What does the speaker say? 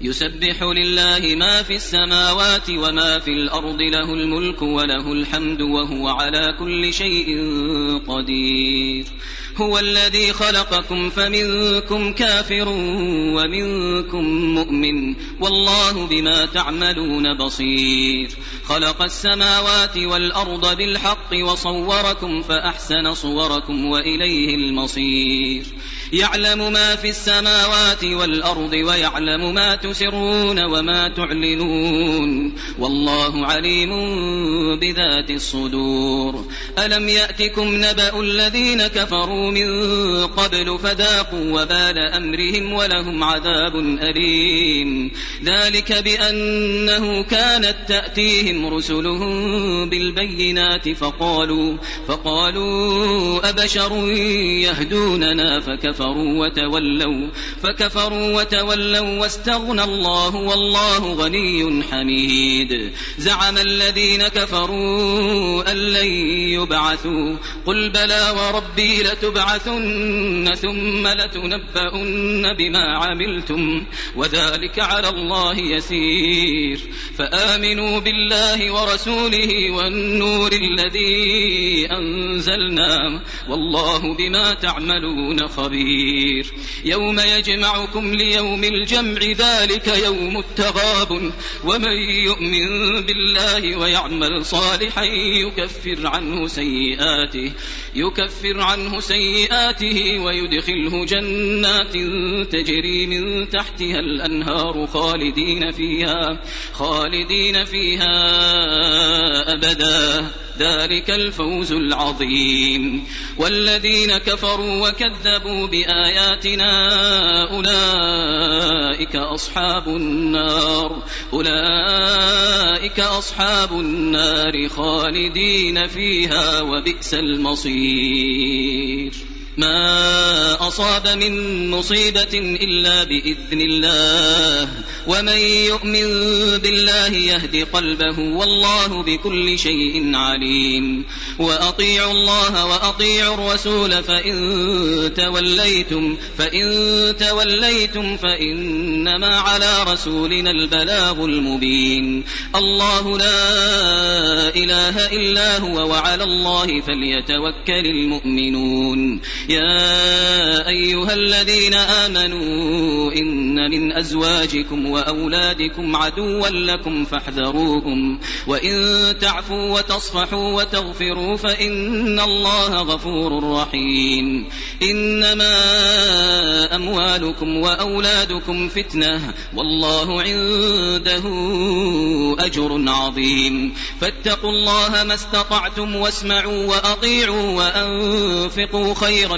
يسبح لله ما في السماوات وما في الأرض له الملك وله الحمد وهو على كل شيء قدير. هو الذي خلقكم فمنكم كافر ومنكم مؤمن والله بما تعملون بصير. خلق السماوات والأرض بالحق وصوركم فأحسن صوركم وإليه المصير. يعلم ما في السماوات والأرض ويعلم ما تسرون وما تعلنون والله عليم بذات الصدور. ألم يأتكم نبأ الذين كفروا من قبل فذاقوا وبال أمرهم ولهم عذاب أليم. ذلك بأنه كانت تأتيهم رسلهم بالبينات فقالوا فقالوا أبشر يهدوننا فكفروا وتولوا فكفروا وتولوا واستغنى الله والله غني حميد. زعم الذين كفروا أن لن يبعثوا. قل بلى وربي لتبعثن ثم لتنبؤن بما عملتم. وذلك على الله يسير. فآمنوا بالله ورسوله والنور الذي أنزلنا. والله بما تعملون خبير. يوم يجمعكم ليوم الجمع ذلك يوم التغاب ومن يؤمن بالله ويعمل صالحا يكفر عنه سيئاته يكفر عنه سيئاته ويدخله جنات تجري من تحتها الأنهار خالدين فيها خالدين فيها أبدا. ذلك الفوز العظيم. والذين كفروا وكذبوا بآياتنا أولئك أصحاب النار أولئك أصحاب النار خالدين فيها وبئس المصير. ما أصاب من مصيبة إلا بإذن الله ومن يؤمن بالله يهد قلبه والله بكل شيء عليم وأطيعوا الله وأطيعوا الرسول فإن توليتم فإن توليتم فإنما على رسولنا البلاغ المبين الله لا إله إلا هو وعلى الله فليتوكل المؤمنون يا أيها الذين آمنوا إن من أزواجكم وأولادكم عدوا لكم فاحذروهم وإن تعفوا وتصفحوا وتغفروا فإن الله غفور رحيم إنما أموالكم وأولادكم فتنة والله عنده أجر عظيم فاتقوا الله ما استطعتم واسمعوا وأطيعوا وأنفقوا خيرا